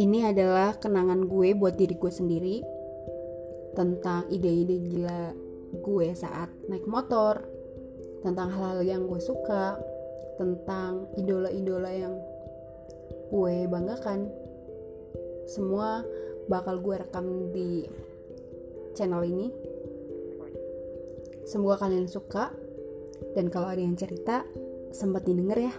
Ini adalah kenangan gue buat diri gue sendiri tentang ide-ide gila gue saat naik motor, tentang hal-hal yang gue suka, tentang idola-idola yang gue banggakan. Semua bakal gue rekam di channel ini. Semoga kalian suka dan kalau ada yang cerita sempat didengar ya.